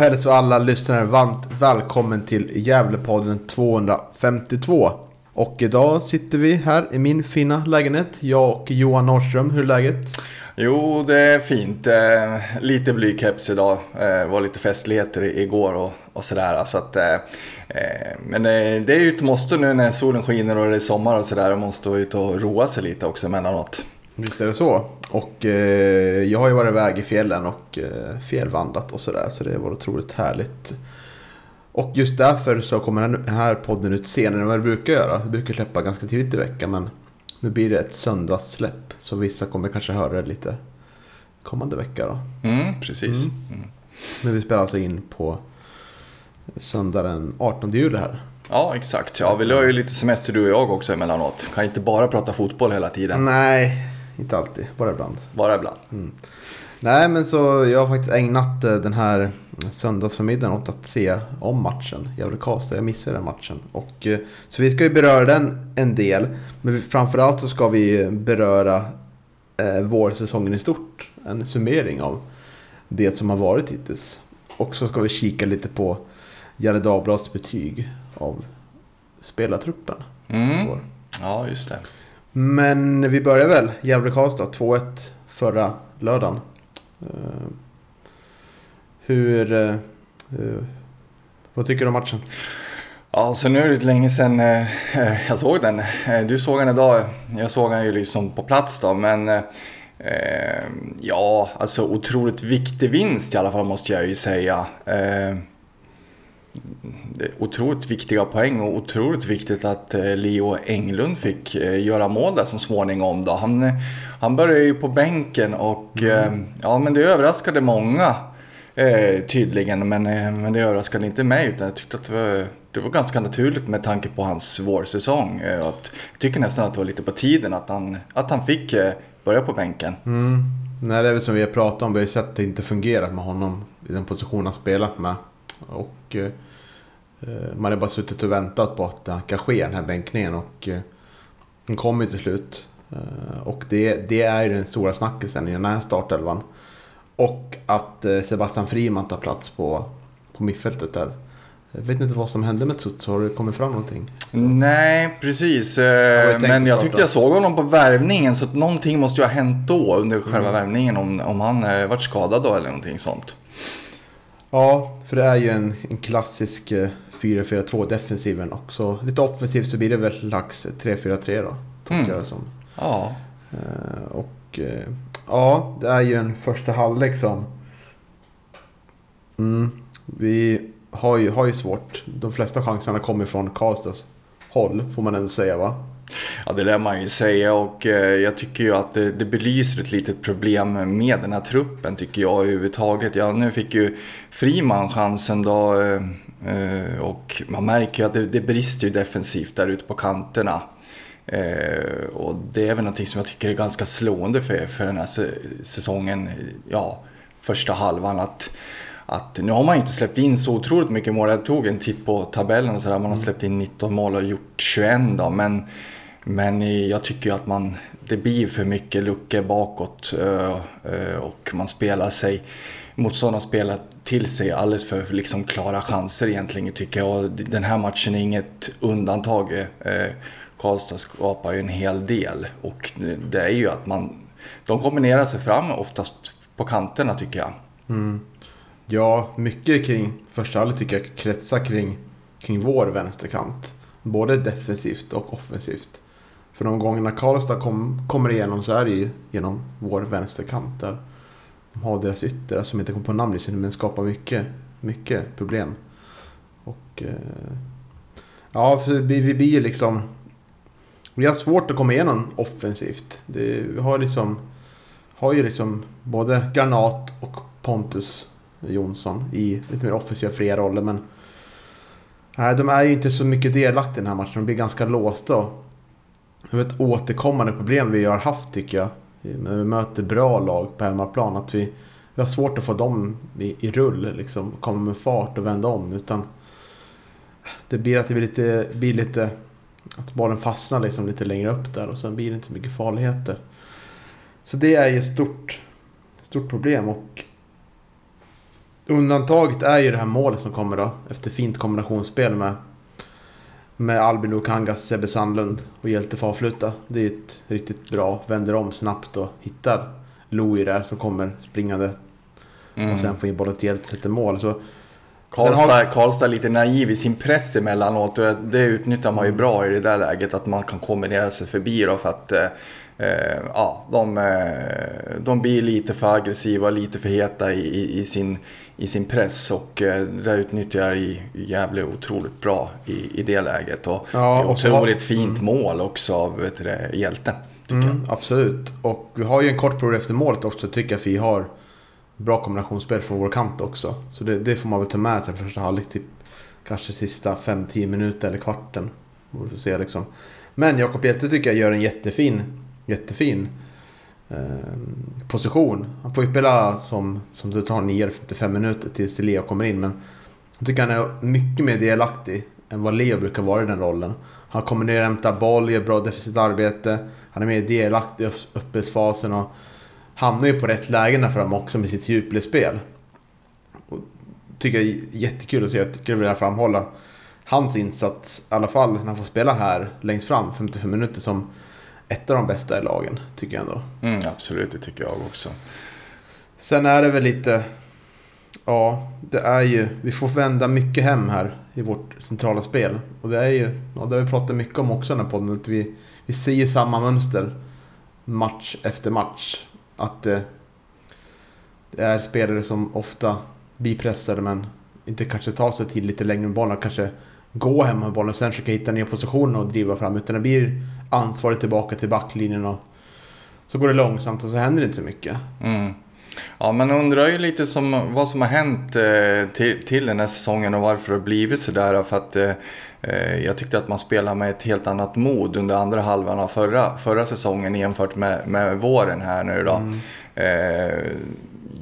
Hälsar alla lyssnare varmt välkommen till Gävlepodden 252. Och idag sitter vi här i min fina lägenhet. Jag och Johan Norrström. Hur är läget? Jo, det är fint. Eh, lite blykeps idag. Eh, det var lite festligheter igår och, och sådär. Så att, eh, eh men eh, det är ju ett måste nu när solen skiner och det är sommar och sådär. Man måste vara ute och roa sig lite också emellanåt. Visst är det så. Och eh, jag har ju varit iväg i fjällen och eh, fjällvandrat och sådär. Så det var otroligt härligt. Och just därför så kommer den här podden ut senare än vad det brukar göra. Vi brukar släppa ganska tidigt i veckan men nu blir det ett söndagssläpp. Så vissa kommer kanske höra det lite kommande vecka då. Mm, precis. Mm. Men vi spelar alltså in på söndag den 18 juli här. Ja, exakt. Ja, vi har ju lite semester du och jag också emellanåt. Kan inte bara prata fotboll hela tiden. Nej, inte alltid. Bara ibland. Bara ibland. Nej, men så jag har faktiskt ägnat eh, den här söndagsförmiddagen åt att se om matchen. Gävle-Karlstad. Jag missade den matchen. Och, eh, så vi ska ju beröra den en del. Men framförallt så ska vi beröra eh, vårsäsongen i stort. En summering av det som har varit hittills. Och så ska vi kika lite på Gefle Dagblads betyg av spelartruppen. Mm. Ja, just det. Men vi börjar väl. Gävle-Karlstad 2-1 förra lördagen. Eh, hur... Eh, eh, vad tycker du om matchen? Ja, så nu är det lite länge sedan jag såg den. Du såg den idag. Jag såg den ju liksom på plats då, men ja, alltså otroligt viktig vinst i alla fall måste jag ju säga. Otroligt viktiga poäng och otroligt viktigt att eh, Leo Englund fick eh, göra mål där så småningom. Då. Han, eh, han började ju på bänken och eh, ja, men det överraskade många eh, tydligen. Men, men det överraskade inte mig utan jag tyckte att det var, det var ganska naturligt med tanke på hans vårsäsong. Att, jag tycker nästan att det var lite på tiden att han, att han fick börja på bänken. Nej, det är väl som vi har pratat om. Vi har sett att det inte fungerat med honom i den position han spelat med. Och eh, eh, man har bara suttit och väntat på att det kan ske den här bänkningen. Och eh, den kommer ju till slut. Och det, det är ju den stora snackisen i den här startelvan. Och att Sebastian Friman tar plats på, på mittfältet där. Jag vet inte vad som hände med Tuts. Har det kommit fram någonting? Nej, precis. tänkt Men jag tyckte jag såg honom på värvningen så att någonting måste ju ha hänt då under själva Mm. värvningen om, om han varit skadad då eller någonting sånt. Ja, för det är ju en, en klassisk eh, 4-4-2 defensiven också. Lite offensivt så blir det väl lax 3-4-3 då. Tolkar Mm. jag det som. Ja, Eh, och eh, ja, det är ju en första halvlek som... Mm, vi har ju, har ju svårt. De flesta chanserna kommer från Karlstads håll, får man ändå säga va? Ja det lär man ju säga och eh, jag tycker ju att det, det belyser ett litet problem med den här truppen tycker jag överhuvudtaget. Ja, nu fick ju Friman chansen då eh, eh, och man märker ju att det, det brister ju defensivt där ute på kanterna. Och det är väl någonting som jag tycker är ganska slående för, för den här säsongen, ja, första halvan. Att, att nu har man ju inte släppt in så otroligt mycket mål. Jag tog en titt på tabellen och sådär. Man har släppt in 19 mål och gjort 21 då. Men, men jag tycker ju att man, det blir för mycket luckor bakåt. Och man spelar sig, motståndarna spelar till sig alldeles för liksom klara chanser egentligen tycker jag. Den här matchen är inget undantag. Karlstad skapar ju en hel del. Och det är ju att man, de kombinerar sig fram oftast på kanterna tycker jag. Mm. Ja, mycket kring första halvlek tycker jag kretsar kring, kring vår vänsterkant. Både defensivt och offensivt. För de gångerna Karlstad kom, kommer igenom så är det ju genom vår vänsterkant där. De har deras ytter som inte kommer på namn just nu men skapar mycket mycket problem. Och... Eh, ja, för vi, vi blir liksom... Vi har svårt att komma igenom offensivt. Det, vi har liksom... Har ju liksom både Granat och Pontus Jonsson i lite mer offensiva fria roller men... Nej, de är ju inte så mycket delaktiga i den här matchen. De blir ganska låsta. Det är ett återkommande problem vi har haft tycker jag. När vi möter bra lag på hemmaplan. Att vi, vi har svårt att få dem i, i rull. Liksom, komma med fart och vända om. Utan det blir att det blir lite, blir lite... Att bollen fastnar liksom lite längre upp där och sen blir det inte så mycket farligheter. Så det är ju ett stort, stort problem. och Undantaget är ju det här målet som kommer då. Efter fint kombinationsspel med, med Albin Okangas, Sebbe Sandlund och Hjälte får avsluta. Det är ett riktigt bra, vänder om snabbt och hittar Louis där som kommer springande. Mm. Och sen får in bollen till Hjälte sätter mål. Så Karlstad, har... Karlstad är lite naiv i sin press emellanåt och det utnyttjar man ju bra i det där läget att man kan kombinera sig förbi då för att eh, eh ja, de, eh, de blir lite för aggressiva, lite för heta i, i, i sin, i sin press och eh, det utnyttjar i Gävle otroligt bra i, i det läget. Och ja, och otroligt fint mm. mål också av vet du, hjälten. Mm, absolut. Och vi har ju en kort period efter målet också tycker jag att vi har bra kombinationsspel från vår kant också. Så det, det får man väl ta med sig första halvlek. Typ, kanske sista 5-10 minuter eller kvarten. Vi får se liksom. Men Jakob Hjelte tycker jag gör en jättefin, jättefin Ehm, position. Han får ju spela som, som det tar 9-55 minuter tills Leo kommer in. Men jag tycker han är mycket mer delaktig än vad Leo brukar vara i den rollen. Han kommer ner och hämtar boll, gör bra defensivt arbete. Han är mer delaktig i uppspelsfasen och hamnar ju på rätt lägen där fram också med sitt djupledsspel. Tycker jag är jättekul att se. Jag tycker jag vill framhålla hans insats, i alla fall när han får spela här längst fram 55 minuter som ett av de bästa i lagen, tycker jag ändå. Mm, absolut, det tycker jag också. Sen är det väl lite... Ja, det är ju... Vi får vända mycket hem här i vårt centrala spel. Och det är ju... Ja, det har vi pratat mycket om också i den här podden. Att vi, vi ser ju samma mönster match efter match. Att det, det är spelare som ofta blir pressade men inte kanske tar sig till lite längre med bollen. Kanske gå hem med bollen och sen försöka hitta nya positioner och driva fram. Utan det blir ansvaret tillbaka till backlinjen och så går det långsamt och så händer det inte så mycket. Mm. Ja, man undrar ju lite som, vad som har hänt eh, till, till den här säsongen och varför det har blivit sådär. För att eh, eh, jag tyckte att man spelade med ett helt annat mod under andra halvan av förra, förra säsongen jämfört med, med våren här nu då. Mm. Eh,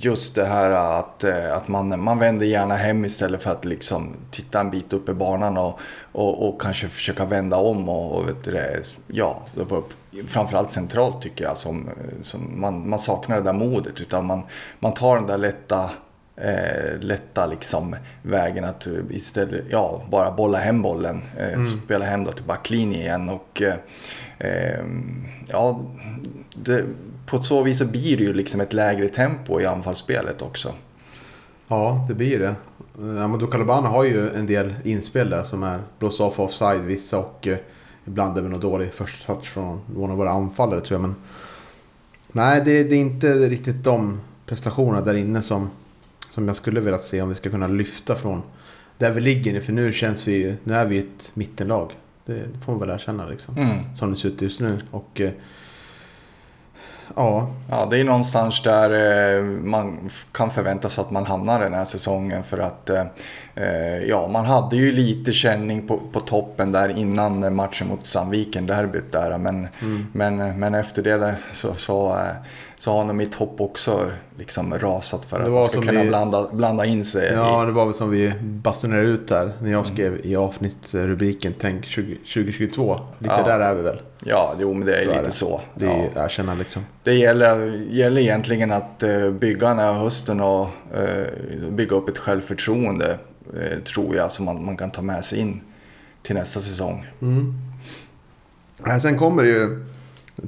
just det här att, eh, att man, man vänder gärna hem istället för att liksom titta en bit upp i banan och, och, och kanske försöka vända om. Och, och vet du, ja, framförallt centralt tycker jag som, som man, man saknar det där modet. Utan man, man tar den där lätta eh, lätta liksom vägen att istället ja, bara bolla hem bollen. Eh, mm. Spela hem då till backlinjen igen. Och, eh, eh ja, det, på så vis så blir det ju liksom ett lägre tempo i anfallsspelet också. Ja, det blir det. Amadou Calabana har ju en del inspel där som är blås off offside vissa och eh, ibland även någon dålig första touch från någon av våra anfallare tror jag. Men nej, det, det, är inte riktigt de prestationerna där inne som, som jag skulle vilja se om vi ska kunna lyfta från där vi ligger nu. För nu känns vi nu är vi ett mittenlag. Det, det får man väl erkänna liksom. Mm. Som det ser ut just nu. Och eh, Ja. ja, det är någonstans där eh, man kan förvänta sig att man hamnar den här säsongen för att eh, eh, ja, man hade ju lite känning på, på toppen där innan matchen mot Sandviken, derbyt där. Men, mm. men, men efter det så, så så har nog mitt hopp också liksom rasat för att man ska kunna vi... blanda, blanda in sig. Ja, i... det var väl som vi basunerade ut här när jag skrev mm. i avsnittsrubriken Tänk 20, 2022. Lite ja. där är vi väl. Ja, jo, men det är så lite är det. så. Det är ja. erkänna liksom. Det gäller, gäller egentligen att bygga den här hösten och uh, bygga upp ett självförtroende, uh, tror jag, som man, man kan ta med sig in till nästa säsong. Mm. Sen kommer det ju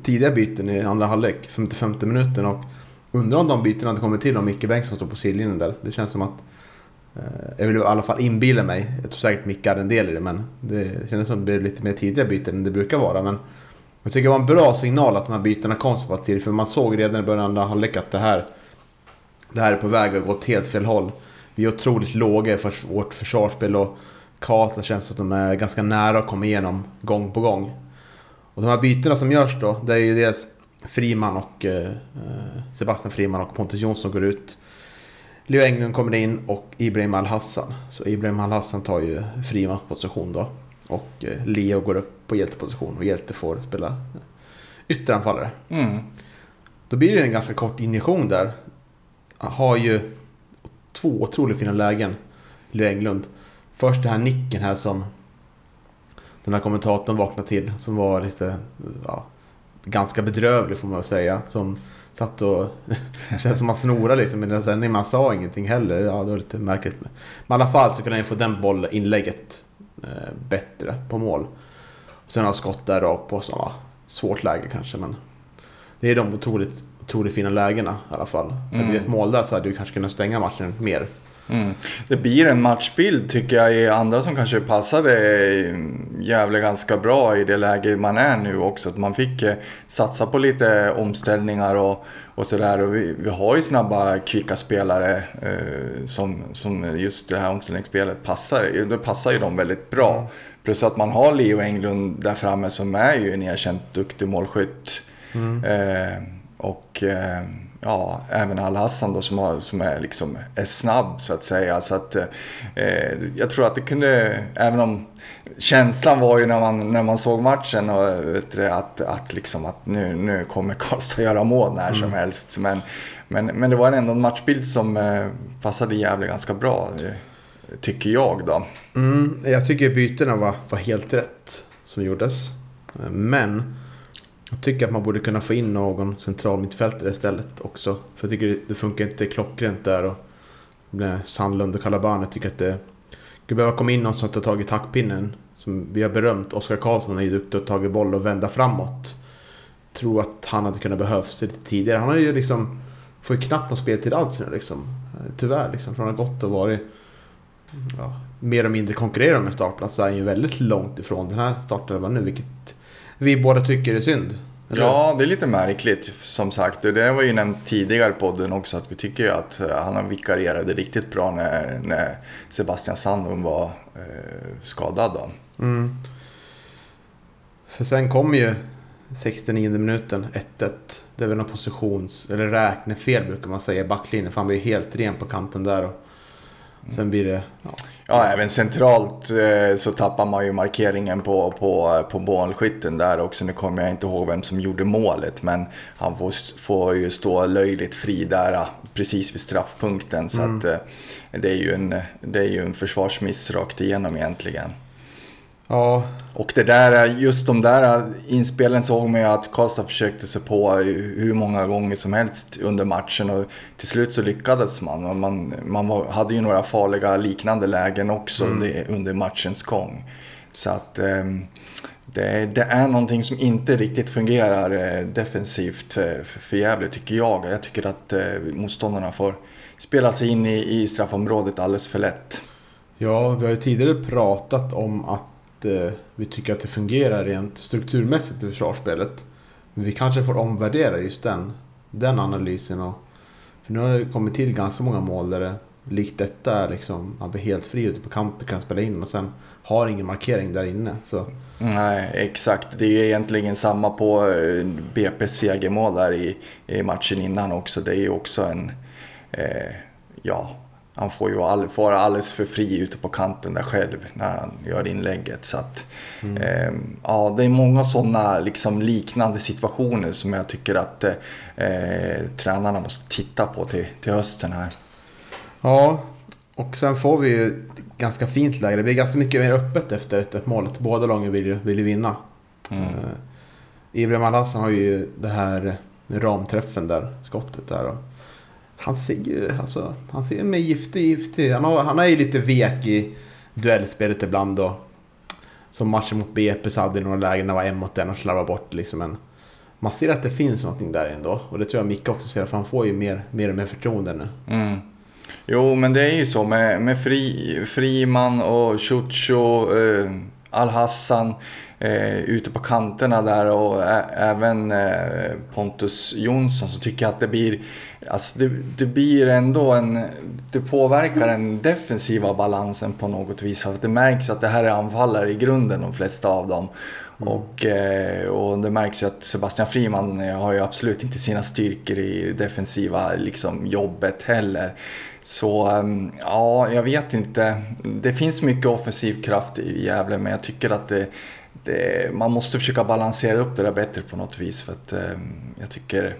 tidiga byten i andra halvlek, 55 minuten. Och undrar om de bytena hade kommit till om Micke Bengtsson står på sidlinjen där. Det känns som att... Eh, jag vill i alla fall inbilla mig. Jag tror säkert Micke hade en del i det, men det kändes som att det blev lite mer tidiga byten än det brukar vara. Men jag tycker det var en bra signal att de här bytena kom så pass tidigt. För man såg redan i början av andra halvlek att det här, det här är på väg att gå åt helt fel håll. vi är otroligt låga för vårt försvarsspel och Karlstad känns som att de är ganska nära att komma igenom gång på gång. Och de här bytena som görs då, det är ju dels Friman och eh, Sebastian Friman och Pontus Jonsson går ut. Leo Englund kommer in och Ibrahim Al-Hassan. Så Ibrahim Al-Hassan tar ju Frimans position då. Och eh, Leo går upp på hjälteposition och hjälte får spela ytteranfallare. Mm. Då blir det en ganska kort injektion där. Han har ju två otroligt fina lägen, Leo Englund. Först den här nicken här som den här kommentatorn vaknade till. Som var lite, ja, ganska bedrövlig får man väl säga. Som satt och... känns som man snorade liksom den sändningen. Man sa ingenting heller. Ja, det var lite märkligt. Men i alla fall så kunde han få den bollinlägget eh, bättre på mål. Och sen har skott där rakt på som var svårt läge kanske. Men det är de otroligt, otroligt fina lägena i alla fall. Mm. Hade vi ett mål där så hade vi kanske kunnat stänga matchen mer. Mm. Det blir en matchbild tycker jag i andra som kanske passade jävligt ganska bra i det läge man är nu också. Att man fick eh, satsa på lite omställningar och, och sådär. Vi, vi har ju snabba, kvicka spelare eh, som, som just det här omställningsspelet passar. Det passar ju dem väldigt bra. Mm. Plus att man har Leo Englund där framme som är ju en erkänt duktig målskytt. Mm. Eh, och... Eh, ja, även Al-Hassan då som, har, som är, liksom, är snabb så att säga. Så att, eh, jag tror att det kunde, även om känslan var ju när man, när man såg matchen och, vet du, att, att, liksom, att nu, nu kommer Karlstad göra mål när mm. som helst. Men, men, men det var ändå en matchbild som eh, passade jävligt ganska bra, tycker jag då. Mm, jag tycker bytena var, var helt rätt som gjordes. Men jag tycker att man borde kunna få in någon central mittfältare istället också. För jag tycker det funkar inte klockrent där. Och Sandlund och Calabane tycker att det skulle behöva komma in någon som har tagit taktpinnen. Som vi har berömt. Oskar Karlsson är ju duktig att ta boll och vända framåt. Jag Tror att han hade kunnat behövas lite tidigare. Han har ju liksom... Får ju knappt någon speltid alls nu liksom. Tyvärr liksom. Från att ha gått och varit... Ja, mer eller mindre konkurrerar med startplats så är han ju väldigt långt ifrån den här startelvan nu. Vilket vi båda tycker är synd. Eller? Ja, det är lite märkligt som sagt. Det var ju nämnt tidigare på podden också att vi tycker att eh, han vikarierade riktigt bra när, när Sebastian Sandholm var eh, skadad. Då. Mm. För sen kom ju 69 minuten 1-1. Det är väl någon positions eller räknefel brukar man säga i backlinjen. För han blir helt ren på kanten där. Och sen blir det... Ja. Ja, även centralt eh, så tappar man ju markeringen på, på, på målskytten där också. Nu kommer jag inte ihåg vem som gjorde målet, men han får, får ju stå löjligt fri där eh, precis vid straffpunkten. Så mm. att, eh, det, är ju en, det är ju en försvarsmiss rakt igenom egentligen. Ja. Och det där, just de där inspelen såg man ju att Karlstad försökte sig på hur många gånger som helst under matchen och till slut så lyckades man. Man, man var, hade ju några farliga liknande lägen också mm. under, under matchens gång. Så att um, det, det, är någonting som inte riktigt fungerar eh, defensivt för, för Gävle tycker jag. Jag tycker att eh, motståndarna får spela sig in i, i straffområdet alldeles för lätt. Ja, vi har ju tidigare pratat om att eh, vi tycker att det fungerar rent strukturmässigt i försvarsspelet. Men vi kanske får omvärdera just den, den analysen. Och, för nu har det kommit till ganska många mål där det likt detta är liksom, man blir helt fri ute på kanten kan spela in och sen har ingen markering där inne. Så. Nej, exakt. Det är egentligen samma på eh, BP's segermål där i, i matchen innan också. Det är ju också en, eh, ja, han får ju all, får alldeles för fri ute på kanten där själv när han gör inlägget. Så att, mm. eh, ja, det är många sådana liksom, liknande situationer som jag tycker att eh, tränarna måste titta på till, till hösten här. Ja, och sen får vi ju ganska fint läge. Det blir ganska mycket mer öppet efter ett målet. Båda lagen vill ju, vill ju vinna. Mm. Eh, Ibrahim Al-Hassan har ju det här ramträffen där, skottet där. Och han ser ju, alltså, han ser mer giftig, giftig. Han, har, han är ju lite vek i duellspelet ibland då. Som matchen mot BP så hade några lägen när det var en mot en och slarvade bort liksom. Men man ser att det finns någonting där ändå. Och det tror jag Micke också ser, för han får ju mer, mer och mer förtroende nu. Mm. Jo, men det är ju så med, med Fri, Friman och Ciuccio, eh, Al-Hassan eh, ute på kanterna där och ä- även eh, Pontus Jonsson så tycker jag att det blir, alltså det, det blir ändå en, det påverkar den defensiva balansen på något vis. För det märks att det här är anfallare i grunden, de flesta av dem. Och, eh, och det märks ju att Sebastian Friman eh, har ju absolut inte sina styrkor i det defensiva liksom, jobbet heller. Så ehm, ja, jag vet inte. Det finns mycket offensiv kraft i Gävle men jag tycker att det, det, man måste försöka balansera upp det där bättre på något vis. För att ehm, jag tycker,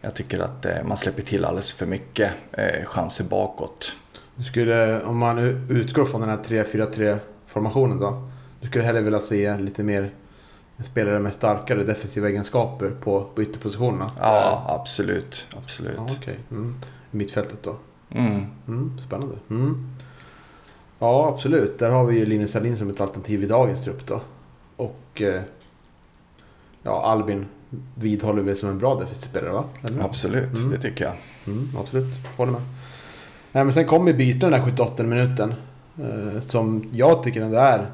jag tycker att eh, man släpper till alldeles för mycket eh, chanser bakåt. Du skulle, om man utgår från den här 3-4-3 formationen då. Du skulle hellre vilja se lite mer spelare med starkare defensiva egenskaper på, på ytterpositionerna. Ja, absolut. absolut. Ja, okej. Mm. Mittfältet då. Mm. Mm, spännande. Mm. Ja, absolut. Där har vi ju Linus Alin som ett alternativ i dagens trupp då. Och eh, ja, Albin vidhåller vi som en bra defensiv spelare va? Eller? Absolut, Mm. det tycker jag. Mm, absolut, håller med. Nej, men sen kommer byten den här 78 minuten. Eh, som jag tycker ändå är...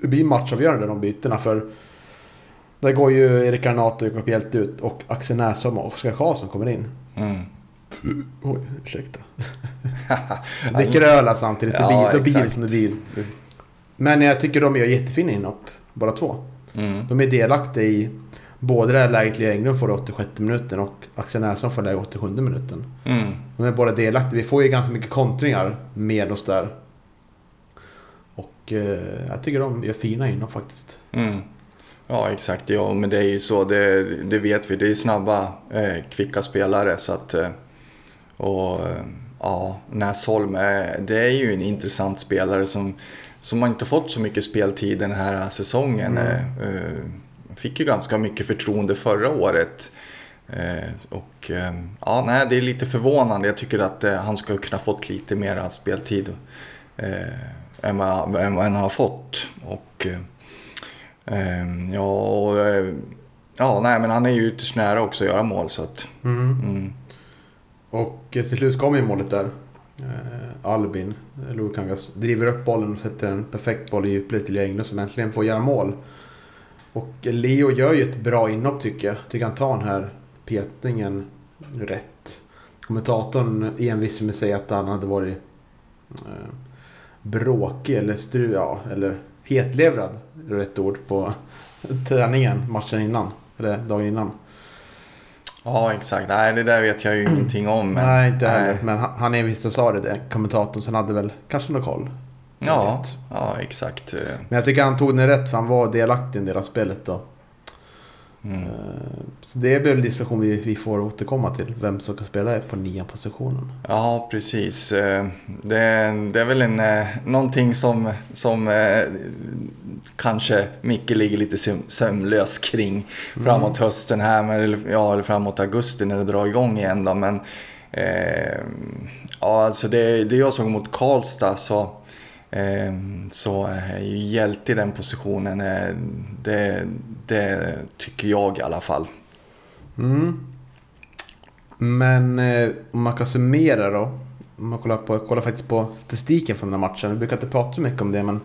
Det blir matchavgörande de bytena för... Där går ju Erik Granato och Jakob Hjälte ut och Axel Näsholm och Oskar Karlsson kommer in. Mm. Oj, ursäkta. Dricker öl samtidigt. Det Ja, blir, blir det exakt. som det blir. Men jag tycker de gör jättefina inhopp, båda två. Mm. De är delaktiga i både det här läget Lea Englund får i 86 minuten och Axel Näsholm får i 87 minuten. Mm. De är båda delaktiga. Vi får ju ganska mycket kontringar med oss där. Och eh, jag tycker de gör fina inhopp faktiskt. Mm. Ja, exakt. Ja, men det är ju så. Det, det vet vi. Det är snabba, eh, kvicka spelare. Så att, eh, och eh, ja, Näsholm, eh, det är ju en intressant spelare som, som har inte fått så mycket speltid den här säsongen. Mm. Eh, eh, fick ju ganska mycket förtroende förra året. Eh, och ja, nej, det är lite förvånande. Jag tycker att han skulle kunna fått lite mer speltid än, vad, han har fått. Och eh, Ehm, ja, och, ja, nej men han är ju ytterst nära också att göra mål så att... Mm, Och eh, till slut kommer ju målet där. Eh, Albin, eh, Lukangas, driver upp bollen och sätter en perfekt boll i djupled till Englund som äntligen får göra mål. Och Leo gör ju ett bra inhopp tycker jag. Tycker han tar den här petningen rätt. Kommentatorn envisar med att säga att han hade varit eh, bråkig eller stru, ja, eller hetlevrad. Rätt ord på träningen matchen innan. Eller dagen innan ja, exakt. Nej, det där vet jag ju ingenting om. Men, Nej, inte heller. nej. Men han, han envisade och sa det, kommentatorn. Så han hade väl kanske någon koll. Ja, ja, exakt. Men jag tycker han tog den rätt för han var delaktig i en del av spelet då. Mm. Eh, Så det är väl en diskussion vi, vi får återkomma till. Vem som ska spela på nian positionen. Ja, precis. Eh, Det, det är väl en, eh, någonting som, som kanske Micke ligger lite söm- sömnlös kring framåt hösten här, men, eller, ja, eller framåt augusti när det drar igång igen. Då. Men eh, ja, alltså det, det jag såg mot Karlstad så, så är ju hjälte i den positionen. Eh, det, det tycker jag i alla fall. Mm. Men eh, om man kan summera då. Om man kollar, på, kollar faktiskt på statistiken från den här matchen. Vi brukar inte prata så mycket om det men.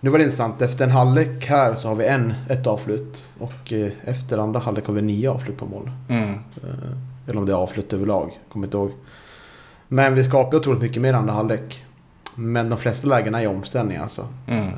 Nu var det intressant. Efter en halvlek här så har vi en, ett avslut. Och eh, efter andra halvlek har vi nio avslut på mål. Mm. Eh, Eller om det är avslut överlag. Kommer inte ihåg. Men vi skapar otroligt mycket mer andra halvlek. Men de flesta lägena är omställningar alltså. Mm. Eh,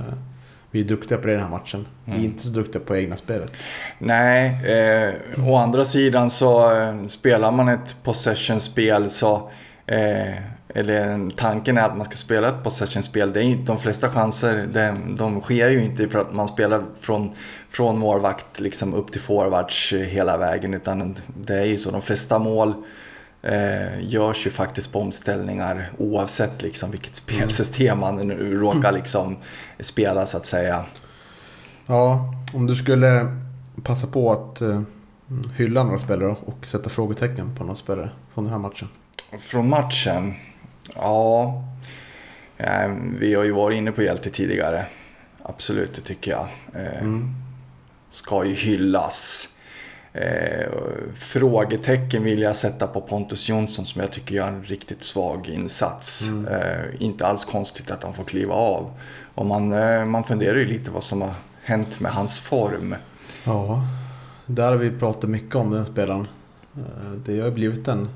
Vi är duktiga på det i den här matchen. Vi är Mm. inte så duktiga på egna spelet. Nej, eh, å andra sidan så eh, spelar man ett possession-spel så... Eh, eller tanken är att man ska spela ett possession-spel. Det är inte, de flesta chanser de, de sker ju inte för att man spelar från, från målvakt liksom upp till forwards hela vägen. Utan det är ju så, de flesta mål eh, görs ju faktiskt på omställningar oavsett liksom vilket spelsystem man nu råkar liksom spela så att säga. Ja, om du skulle passa på att eh, hylla några spelare och sätta frågetecken på några spelare från den här matchen. Från matchen? Ja, eh, vi har ju varit inne på Hjälte tidigare. Absolut, det tycker jag. Eh, Mm. Ska ju hyllas. Eh, frågetecken vill jag sätta på Pontus Jonsson som jag tycker gör en riktigt svag insats. Mm. Eh, inte alls konstigt att han får kliva av. Och man, eh, man funderar ju lite vad som har hänt med hans form. Ja, där har vi pratat mycket om den spelaren. Eh, Det har blivit en,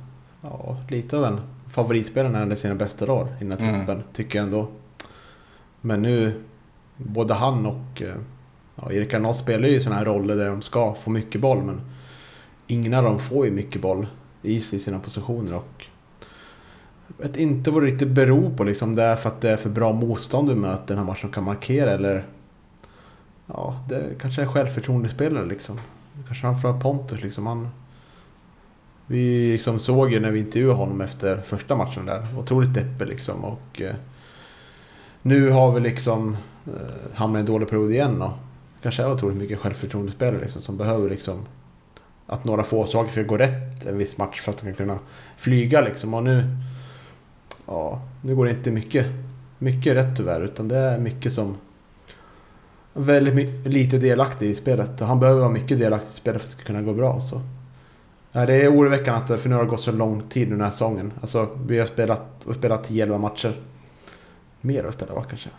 ja, lite av en favoritspelare när han är sina bästa dagar i den här Mm. truppen, tycker jag ändå. Men nu, både han och eh, ja, Erik Arnott spelar ju sådana här roller där de ska få mycket boll, men ingen av dem får ju mycket boll i sig i sina positioner. Och jag vet inte vad det riktigt beror på, liksom. det är för att det är för bra motstånd du möter den här matchen kan markera, eller Ja, det kanske är självförtroendespelare liksom. Kanske framförallt Pontus liksom. Han, vi liksom såg ju när vi intervjuade honom efter första matchen där. Otroligt deppig liksom. Och eh, nu har vi liksom eh, hamnat i en dålig period igen. Och kanske är otroligt mycket självförtroendespelare liksom. Som behöver liksom att några få saker ska gå rätt en viss match för att de ska kunna flyga liksom. Och nu... Ja, nu går det inte mycket, mycket rätt tyvärr. Utan det är mycket som väldigt lite delaktig i spelet. Han behöver vara mycket delaktig i spelet för att det ska kunna gå bra. Så. Ja, det är oroväckande att det för nu har det gått så lång tid nu den här säsongen. Alltså, vi har spelat, spelat 10-11 matcher. Mer att spela va kanske?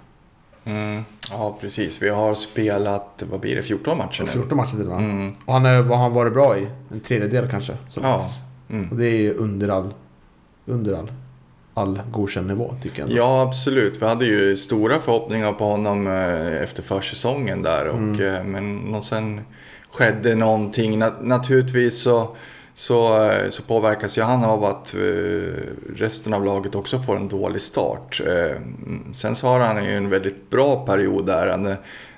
Mm, ja, precis. Vi har spelat, vad blir det, 14 matcher nu? 14 matcher till och med. Mm, Och han har, vad har han varit bra i? En tredjedel kanske? Så Ja. mm. Och det är ju under all, under all, all godkänd nivå tycker jag. Ja, absolut. Vi hade ju stora förhoppningar på honom eh, efter försäsongen där. Och, Mm. eh, Men och sen skedde någonting. Na- naturligtvis så, så, eh, så påverkas ju han av att eh, resten av laget också får en dålig start. Eh, mm, Sen så har han ju en väldigt bra period där. han,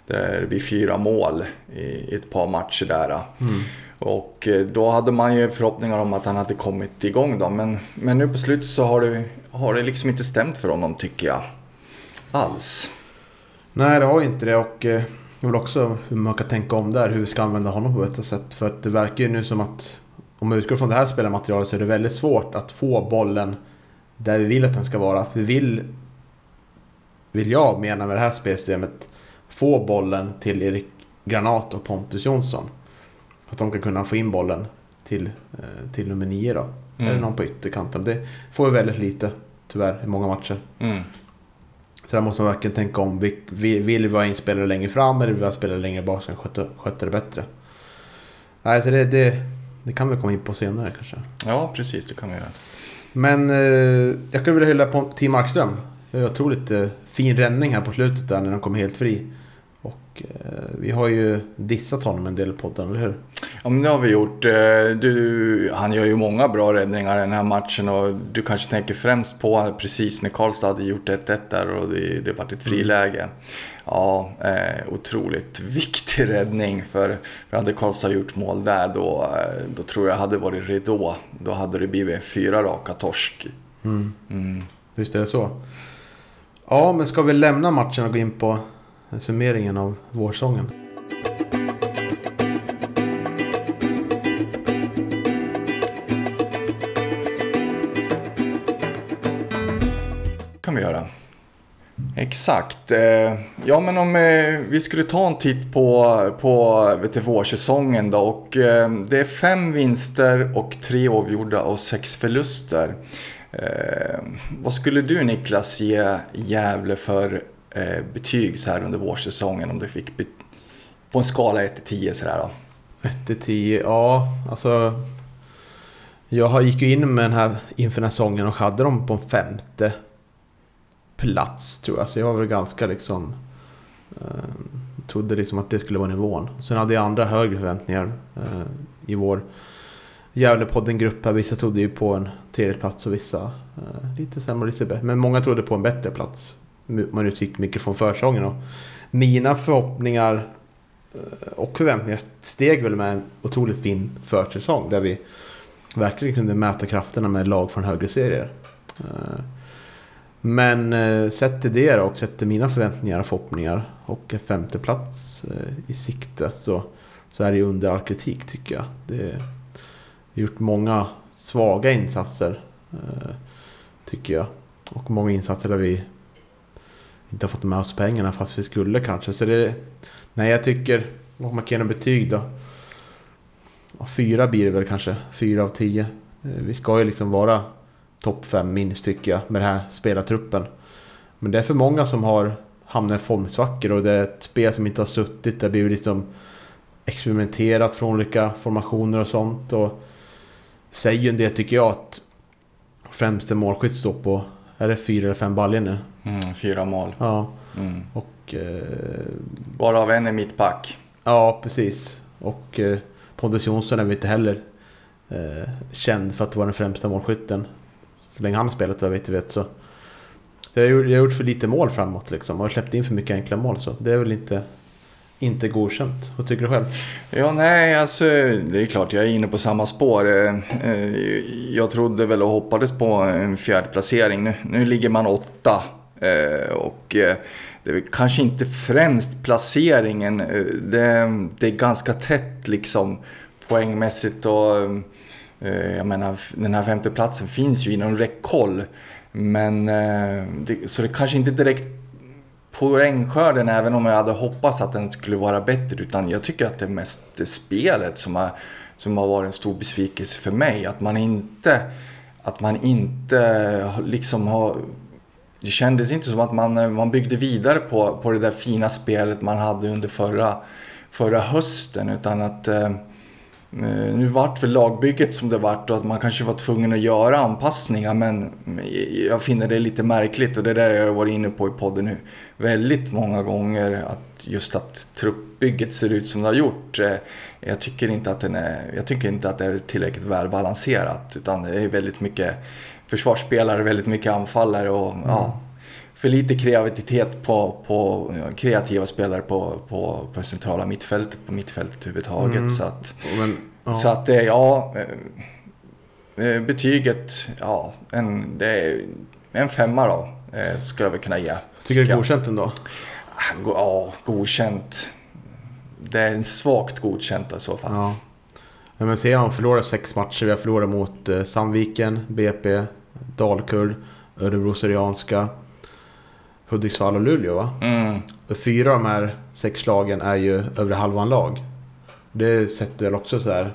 Där det blir fyra mål i, ett par matcher där. Mm. Och då hade man ju förhoppningar om att han hade kommit igång då. Men, men nu på slutet så har det, har det liksom inte stämt för honom tycker jag. Alls. Nej, det har ju inte det och jag vill också hur man kan tänka om där, hur vi ska använda honom på ett sätt. För att det verkar ju nu som att om man utgår från det här spelarmaterialet så är det väldigt svårt att få bollen där vi vill att den ska vara. Vi vill, vill jag mena med det här spelsystemet, få bollen till Erik Granat och Pontus Jonsson. Att de ska kunna få in bollen till, eh, till nummer nio då. Mm. Eller någon på ytterkanten. Det får vi väldigt lite, tyvärr, i många matcher. Mm. Så där måste man verkligen tänka om. Vi, vi, vill vi ha in spelare längre fram eller vill vi ha spelare längre bak som sköter, sköter det bättre? Nej, så det, det, det kan vi komma in på senare kanske. Ja, precis. Det kan vi göra. Men eh, jag skulle vilja hylla på Team Markström. Otroligt eh, fin räddning här på slutet där när han kom helt fri. Eh, vi har ju dissat honom en del i podden, eller hur? Ja, men det har vi gjort. Eh, Du, han gör ju många bra räddningar i den här matchen och du kanske tänker främst på precis när Karlstad hade gjort 1-1 där och det, det var ett friläge. Ja, eh, otroligt viktig räddning för, för hade Karlstad gjort mål där då, eh, då tror jag hade varit ridå. Då hade det blivit fyra raka torsk. Mm. Visst är det så? Ja, men ska vi lämna matchen och gå in på summeringen av vårsången? kan vi göra. Exakt. Eh, ja, men om eh, vi skulle ta en titt på, på vet du, vårsäsongen då. Och, eh, det är fem vinster och tre avgjorda och sex förluster. Vad skulle du Niklas ge Gävle för eh, betyg så här under vårsäsongen? Om du fick på en skala 1 till 10 sådär då. 1 till 10, ja alltså. Jag gick ju in med den här inför den här säsongen och hade dem på en femte plats tror jag. Så jag var väl ganska liksom... Eh, trodde liksom att det skulle vara nivån. Sen hade jag andra högre förväntningar eh, i vår Gävlepodden-grupp här. Vissa trodde ju på en tredje plats och vissa eh, lite sämre och lite bättre. Men många trodde på en bättre plats. Man utgick mycket från försäsongen. Och mina förhoppningar eh, och förväntningar steg väl med en otroligt fin försäsong där vi verkligen kunde mäta krafterna med lag från högre serier. Eh, men eh, sett till det och sett till mina förväntningar och förhoppningar och en femte plats i sikte så, så är det ju under all kritik tycker jag. Det, det har gjort många svaga insatser tycker jag. Och många insatser där vi inte har fått med oss pengarna fast vi skulle kanske. Så det, Nej, jag tycker... Om man kan ge betyg då? fyra blir det väl kanske. Fyra av tio. Eh, vi ska ju liksom vara topp fem minst tycker jag med den här spelartruppen. Men det är för många som har hamnat i formsvackor och det är ett spel som inte har suttit. Det har blivit liksom experimenterat från olika formationer och sånt. Och säger ju en del tycker jag att främste målskytt står på, är det fyra eller fem baljor nu? Mm, fyra mål. Ja. Mm. Och... Eh, Varav en är mittback. ja, precis. Och eh, Pontus Jonsson är väl inte heller eh, känd för att vara den främsta målskytten. Så länge han har spelat vad jag vet, vet så. Så jag har, gjort, jag har gjort för lite mål framåt liksom. Och släppt in för mycket enkla mål så. Det är väl inte, inte godkänt. Vad tycker du själv? Ja, nej, alltså det är klart jag är inne på samma spår. Eh, eh, jag trodde väl och hoppades på en fjärde placering. Nu, nu ligger man åtta eh, och det är kanske inte främst placeringen. Det, det är ganska tätt liksom poängmässigt och jag menar den här femteplatsen finns ju inom räckhåll. Men det, så det kanske inte direkt poängskörden även om jag hade hoppats att den skulle vara bättre. Utan jag tycker att det är mest spelet som har, som har varit en stor besvikelse för mig. Att man inte, att man inte liksom har... Det kändes inte som att man, man byggde vidare på, på det där fina spelet man hade under förra, förra hösten. Utan att... Eh, Eh, nu vart väl lagbygget som det vart och att man kanske var tvungen att göra anpassningar men eh, jag finner det lite märkligt och det är det jag har varit inne på i podden nu väldigt många gånger att just att truppbygget ser ut som det har gjort. Eh, jag tycker inte att, den är, jag tycker inte att det är tillräckligt välbalanserat utan det är väldigt mycket försvarsspelare, väldigt mycket anfallare och ja, för lite kreativitet på, på kreativa spelare på, på, på centrala mittfältet, på mittfältet överhuvudtaget. Mm. Så att, Men, ja. så att ja, eh, eh, betyget, ja, en, det är en femma då, eh, skulle jag väl kunna ge. tycker du det är godkänt ändå? Ah, Ja, godkänt. Det är en svagt godkänt i så fall. Ja. men se, han förlorar sex matcher. Vi har förlorat mot Sandviken, BP, Dalkurd, Örebro Syrianska, Hudiksvall och Luleå va? Mm, Fyra av de här sex lagen är ju övre halvan lag. Det sätter väl också så här...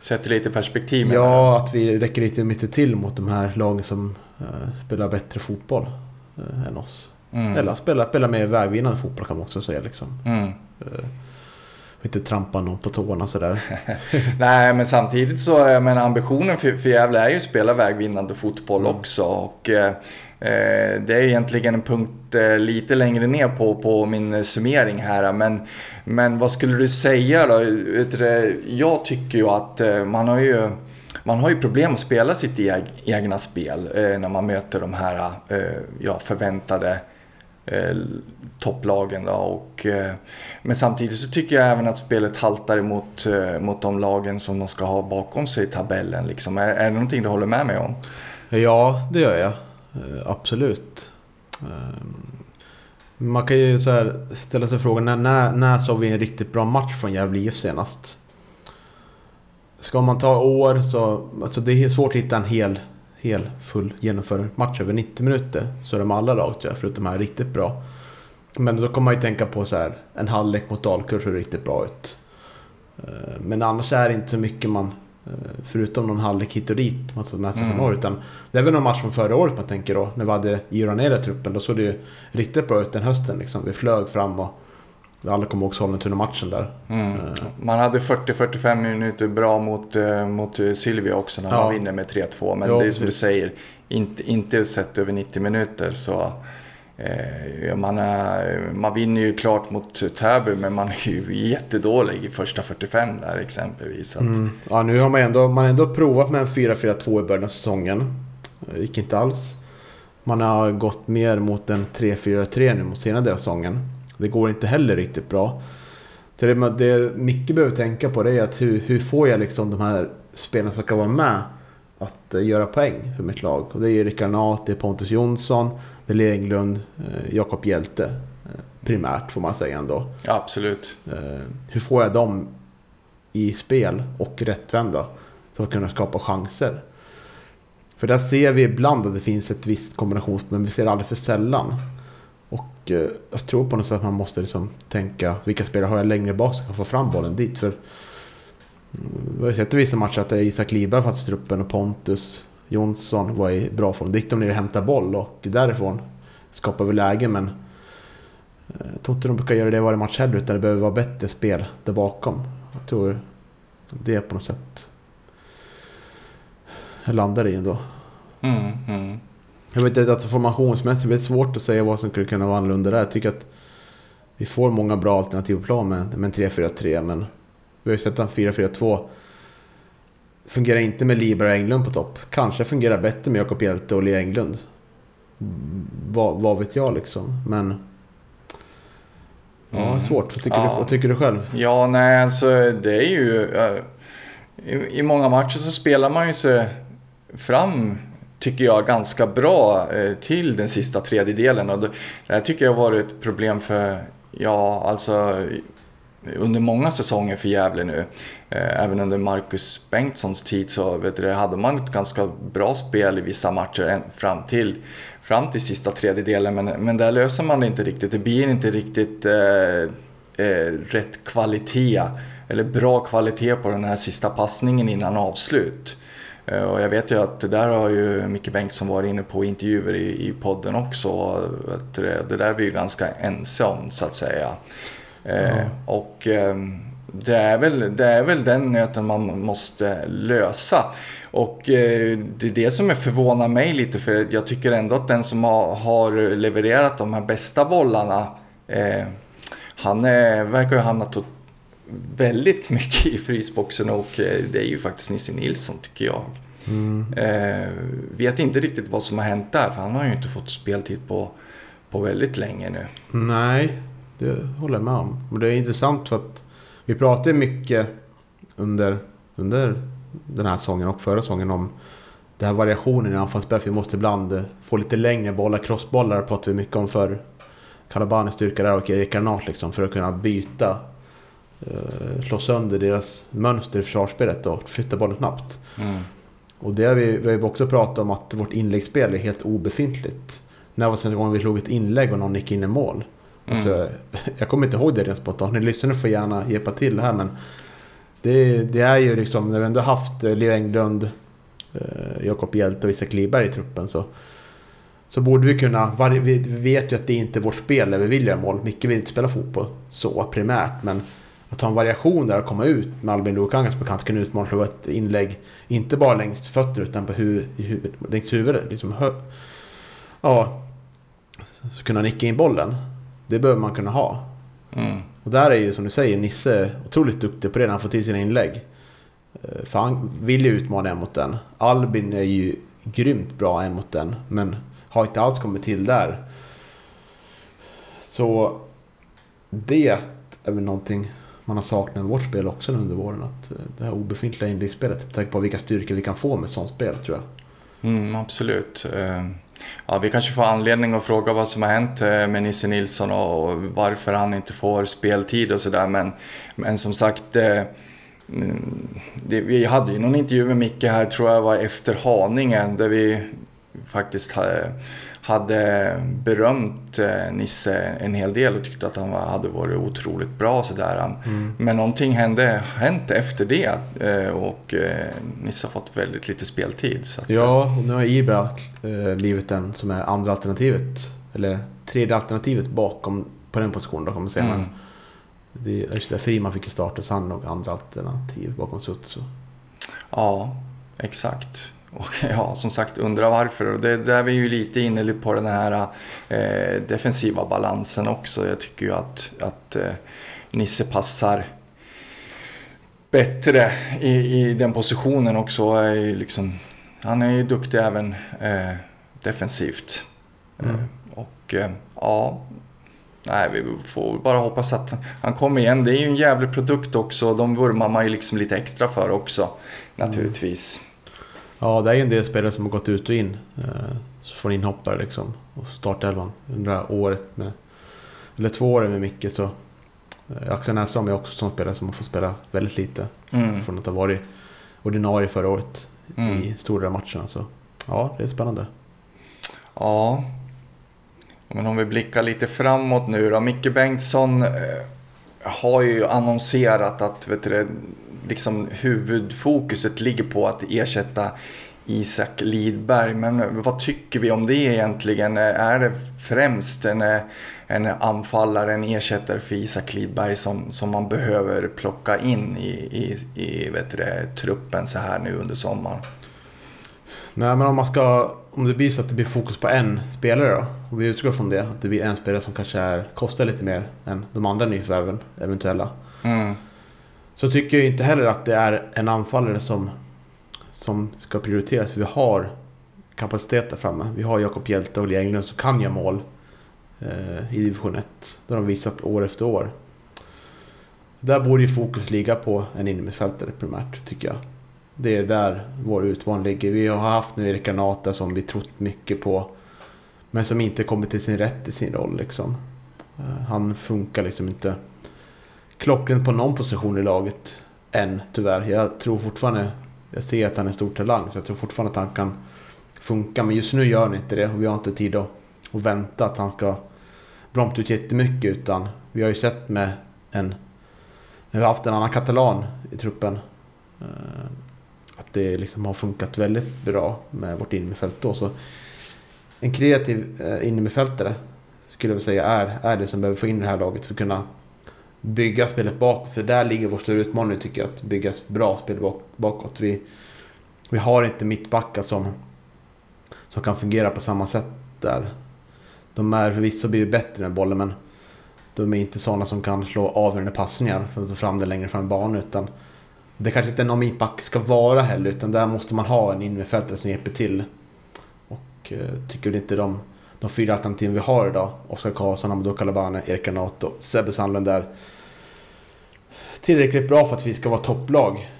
sätter lite perspektiv med Ja, att vi räcker lite mycket till mot de här lagen som eh, spelar bättre fotboll eh, än oss. Mm, Eller spelar, spelar mer vägvinnande fotboll kan man också säga liksom. mm. Eh, inte trampa någon på tårna sådär. Nej, men samtidigt så, jag menar ambitionen för, för Gävle är ju att spela vägvinnande fotboll också. Och eh, eh, Eh, det är egentligen en punkt eh, lite längre ner på, på min summering här. Men, men vad skulle du säga då? Jag tycker ju att eh, man har ju man har ju problem att spela sitt e-, egna spel när man möter de här ja, förväntade topplagen. Då, och, men samtidigt så tycker jag även att spelet haltar emot mot de lagen som de ska ha bakom sig i tabellen. Liksom. Är, är det någonting du håller med mig om? Ja, det gör jag. Eh, absolut. Eh, man kan ju så här ställa sig frågan, när, när, när såg vi en riktigt bra match från Gävle IF senast? Ska man ta år så, alltså det är svårt att hitta en hel, hel full genomförd match över 90 minuter. Så är det med alla lag tror jag, förutom de här riktigt bra. Men då kommer man ju tänka på så här, en halvlek mot Dalkurd såg riktigt bra ut. Eh, men annars är det inte så mycket man, förutom någon halvlek hit och dit, man tar med sig Mm. från år. Utan det är väl någon match från förra året man tänker då, när vi hade Iron i truppen. Då såg det ju riktigt bra ut den hösten liksom. Vi flög fram och alla kommer ihåg Sollentuna-matchen där. Mm. Eh. Man hade 40-45 minuter bra mot, eh, mot eh, Silvia också när Ja. man vinner med 3-2. Men Ja, det är som du säger, inte, inte sett över 90 minuter så eh, Eh, man, är, man vinner ju klart mot Täby men man är ju jättedålig i första 45 där exempelvis. Att, Mm. Ja, nu har man ändå, man ändå provat med en 4-4-2 i början av säsongen. Det gick inte alls. Man har gått mer mot en 3-4-3 nu mot senare delen av säsongen. Det går inte heller riktigt bra. Så det, det Micke behöver tänka på det är att hur, hur får jag liksom de här spelarna som ska vara med att eh, göra poäng för mitt lag. Och det är Rickard Nath, det är Pontus Jonsson, det är Englund, eh, Jakob Hjälte. Eh, primärt får man säga ändå. ja, absolut. Hur får jag dem i spel och rättvända för att kunna skapa chanser? För där ser vi ibland att det finns ett visst kombinationsspel, men vi ser det aldrig för sällan. Och jag tror på något sätt att man måste liksom tänka vilka spelare har jag längre bak som kan få fram bollen dit. För Vi har ju sett i vissa matcher att Isak Liberg fanns i truppen och Pontus Jonsson var i bra form. Då gick de ner och hämtade boll och därifrån skapade vi läge men eh, jag tror inte de brukar göra det varje match heller utan det behöver vara bättre spel där bakom. Jag tror det på något sätt jag landar i ändå. Mm, mm. Jag vet inte, alltså formationsmässigt, det är svårt att säga vad som skulle kunna vara annorlunda där. Jag tycker att vi får många bra alternativ på plan med, med en 3-4-3, men vi har ju sett en 4-4-2. Fungerar inte med Liberg och Englund på topp. Kanske fungerar bättre med Jakob Hjelte och Lea Englund. Vad, vad vet jag liksom, men... Ja, Mm. svårt. Vad tycker, Ja. du, vad tycker du själv? Ja, nej, alltså det är ju... I, I många matcher så spelar man ju sig fram, tycker jag, ganska bra eh, till den sista tredjedelen. Och det, det här tycker jag har varit ett problem för, ja, alltså under många säsonger för Gävle nu. Eh, även under Marcus Bengtssons tid så vet du, hade man ett ganska bra spel i vissa matcher fram till, fram till sista tredjedelen. Men, men där löser man det inte riktigt. Det blir inte riktigt eh, eh, rätt kvalitet eller bra kvalitet på den här sista passningen innan avslut. Eh, och jag vet ju att det där har ju Micke Bengtsson varit inne på i intervjuer i, i podden också. Att det, det där är vi ju ganska ense om så att säga. Eh, och ehm, det, är väl, det är väl den nöten man måste lösa. Och eh, det är det som är förvånar mig lite för jag tycker ändå att den som har, levererat de här bästa bollarna eh, han verkar ju ha hamnat väldigt mycket i frysboxen och det är ju faktiskt Nisse Nilsson tycker jag. Eh, vet inte riktigt vad som har hänt där för han har ju inte fått speltid på, på väldigt länge nu. Nej, det håller jag med om. Men det är intressant för att vi pratade mycket under, under den här säsongen och förra säsongen om den här variationen i anfallsspel. För vi måste ibland få lite längre bollar, crossbollar pratade vi mycket om för Kalabanis styrka där och Erik Granat liksom för att kunna byta. eh, Slå sönder deras mönster i försvarsspelet och flytta bollen snabbt. Mm. Och det har vi, vi har också pratat om att vårt inläggsspel är helt obefintligt. När var senaste gången vi slog ett inlägg och någon gick in i mål? Alltså, jag kommer inte ihåg det rent spontant. Ni lyssnare får gärna hjälpa till här men det, det är ju liksom, när vi ändå haft eh, Leo Englund, eh, Jakob Hjelte och Isak Liberg i truppen så så borde vi kunna, varje, vi vet ju att det inte är vårt spel där vi vill göra mål. Micke vill inte spela fotboll så primärt men att ha en variation där och komma ut med Albin Lukangas på kant, kunna utmana slå ett inlägg, inte bara längs fötterna utan på hu, huvud, längs huvudet. Liksom hö, ja, så kunna nicka in bollen. Det behöver man kunna ha. Mm. Och där är ju som du säger Nisse otroligt duktig på det när han får till sina inlägg. Eh, För han vill ju utmana en mot den. Albin är ju grymt bra en mot den. Men har inte alls kommit till där. Så det är väl någonting man har saknat i vårt spel också under våren. Att eh, det här obefintliga inläggsspelet. Med tanke på vilka styrkor vi kan få med sånt spel tror jag. Mm, absolut. Ja, vi kanske får anledning att fråga vad som har hänt eh, med Nisse Nilsson och varför han inte får speltid och sådär. Men, men som sagt, eh, mm, det, vi hade ju någon intervju med Micke här, tror jag var efter Haningen. där vi faktiskt eh, hade, berömt eh, Nisse en hel del och tyckte att han hade varit otroligt bra. Sådär. Men någonting hände, hänt efter det eh, och eh, Nisse har fått väldigt lite speltid. Så att, Ja, och nu har Ibra blivit den som är andra alternativet. Eller tredje alternativet bakom på den positionen då kan man säga. Mm. Men det är just det, Friman fick ju starta så han nog andra alternativ bakom Sutsu. Ja, exakt. Och ja, som sagt, undra varför. Och det där är vi ju lite inne på den här eh, defensiva balansen också. Jag tycker ju att, att eh, Nisse passar bättre i, i den positionen också. Är liksom, han är ju duktig även eh, defensivt. Mm. Eh, och eh, ja, nej, vi får bara hoppas att han kommer igen. Det är ju en jävlig produkt också. De vurmar man ju liksom lite extra för också, naturligtvis. Ja, det är ju en del spelare som har gått ut och in. Eh, så får inhoppare liksom. Och startelvan under det här året med... Eller två åren med Micke så... Eh, Axel Näsholm är också en sån spelare som har fått spela väldigt lite. Mm. Från att ha varit ordinarie förra året Mm. i stora matcherna. Så ja, det är spännande. Ja. Men om vi blickar lite framåt nu då. Micke Bengtsson eh, har ju annonserat att vet du, liksom huvudfokuset ligger på att ersätta Isak Lidberg. Men vad tycker vi om det egentligen? Är det främst en, en anfallare, en ersättare för Isak Lidberg som, som man behöver plocka in i, i, i vet det, truppen så här nu under sommaren? Nej, men om man ska... Om det blir så att det blir fokus på en spelare då. Om vi utgår från det. Att det blir en spelare som kanske är, kostar lite mer än de andra nyförvärven, eventuella. Mm. Så tycker jag inte heller att det är en anfallare som, som ska prioriteras. För vi har kapacitet där framme. Vi har Jakob Hjelte och Lea Englund som kan göra mål eh, i division 1. Det har de visat år efter år. Där borde ju fokus ligga på en innermittfältare primärt, tycker jag. Det är där vår utmaning ligger. Vi har haft nu Erik Granata som vi trott mycket på. Men som inte kommit till sin rätt i sin roll liksom. Eh, han funkar liksom inte klockrent på någon position i laget än tyvärr. Jag tror fortfarande, jag ser att han är en stor talang så jag tror fortfarande att han kan funka. Men just nu gör han inte det och vi har inte tid att, att vänta att han ska bromsa ut jättemycket utan vi har ju sett med en, när vi har haft en annan katalan i truppen eh, att det liksom har funkat väldigt bra med vårt innermittfält då. Så en kreativ eh, innermittfältare skulle jag vilja säga är, är det som behöver få in det här laget för att kunna bygga spelet bakåt. För där ligger vår stora utmaning tycker jag. Att bygga bra spel bak, bakåt. Vi, vi har inte mittbackar som, som kan fungera på samma sätt där. De är förvisso blivit bättre med bollen men de är inte sådana som kan slå avgörande passningar för att ta fram det längre fram i banan. Utan det kanske inte är någon mittback ska vara heller utan där måste man ha en innermittfältare som hjälper till. Och eh, tycker väl inte de, de fyra alternativen vi har idag, Oskar Karlsson, Amadou Kalabane, Erik Granato, Sebbe Sandlund är tillräckligt bra för att vi ska vara topplag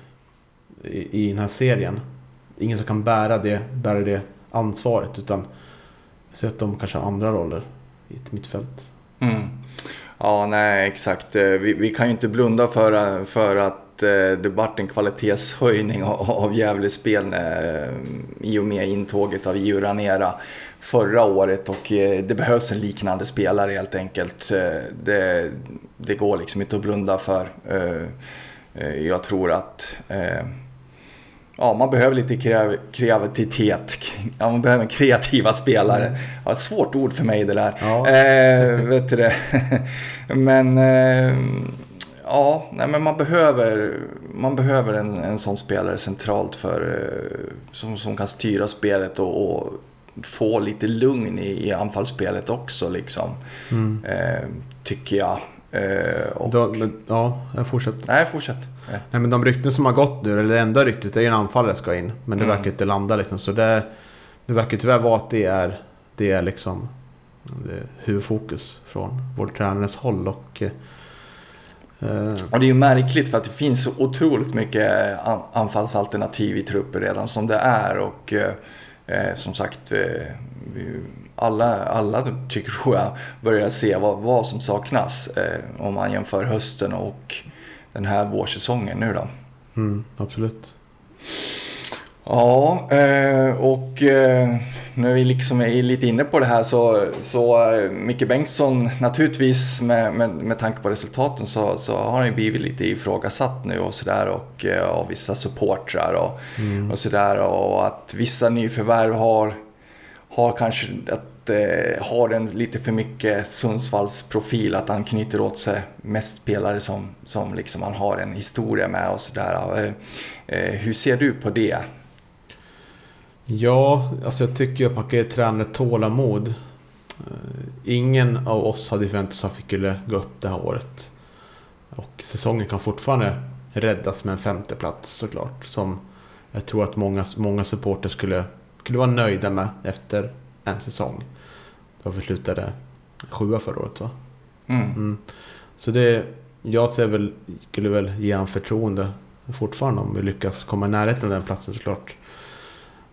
i, i den här serien. Ingen som kan bära det, bära det ansvaret utan jag ser att de kanske har andra roller i ett mittfält. Mm. Ja, nej exakt. Eh, vi, vi kan ju inte blunda för, för att eh, det vart en kvalitetshöjning av, Gävles spel eh, i och med intåget av Iu Ranera förra året och eh, det behövs en liknande spelare helt enkelt. Eh, Det, det går liksom inte att blunda för. Eh, Jag tror att Ja, man behöver lite kreativitet. Ja, man behöver kreativa spelare. Ja, ett svårt ord för mig det där. Ja. Eh, vet du det? men eh, ja, nej, men man behöver, man behöver en, en sån spelare centralt för, som, som kan styra spelet och, och få lite lugn i, i anfallsspelet också. Liksom. Eh, tycker jag. Eh, och, men, ja, jag fortsätter. nej, fortsätt. Eh. Nej men de rykten som har gått nu, eller det enda ryktet är ju en anfallare ska in. Men det Mm. verkar inte landa liksom. Så det, det verkar tyvärr vara att det är, det är liksom det huvudfokus från vår tränares håll. Och, eh, eh, Och det är ju märkligt för att det finns så otroligt mycket an- anfallsalternativ i truppen redan som det är. Och eh, eh, som sagt, eh, vi- alla, alla tycker jag börjar se vad, vad som saknas eh, om man jämför hösten och den här vårsäsongen nu då. mm, absolut. Ja, eh, och eh, när vi liksom är lite inne på det här så, så eh, Micke Bengtsson, naturligtvis med, med, med tanke på resultaten så, så har han ju blivit lite ifrågasatt nu och sådär och eh, av vissa supportrar och, och sådär och att vissa nyförvärv har, har kanske att, eh, har en lite för mycket Sundsvalls profil, att han knyter åt sig mest spelare som, som liksom han har en historia med och sådär. Eh, eh, hur ser du på det? Ja, alltså jag tycker att man kan ge tränare tålamod. Eh, Ingen av oss hade förväntat sig att vi skulle gå upp det här året. Och säsongen kan fortfarande räddas med en femteplats såklart. Som jag tror att många, många supporter skulle, skulle vara nöjda med efter en säsong. Då vi slutade sjua förra året va? Mm. Mm. Så det, jag ser väl, skulle väl ge han förtroende fortfarande om vi lyckas komma i närheten av den platsen såklart.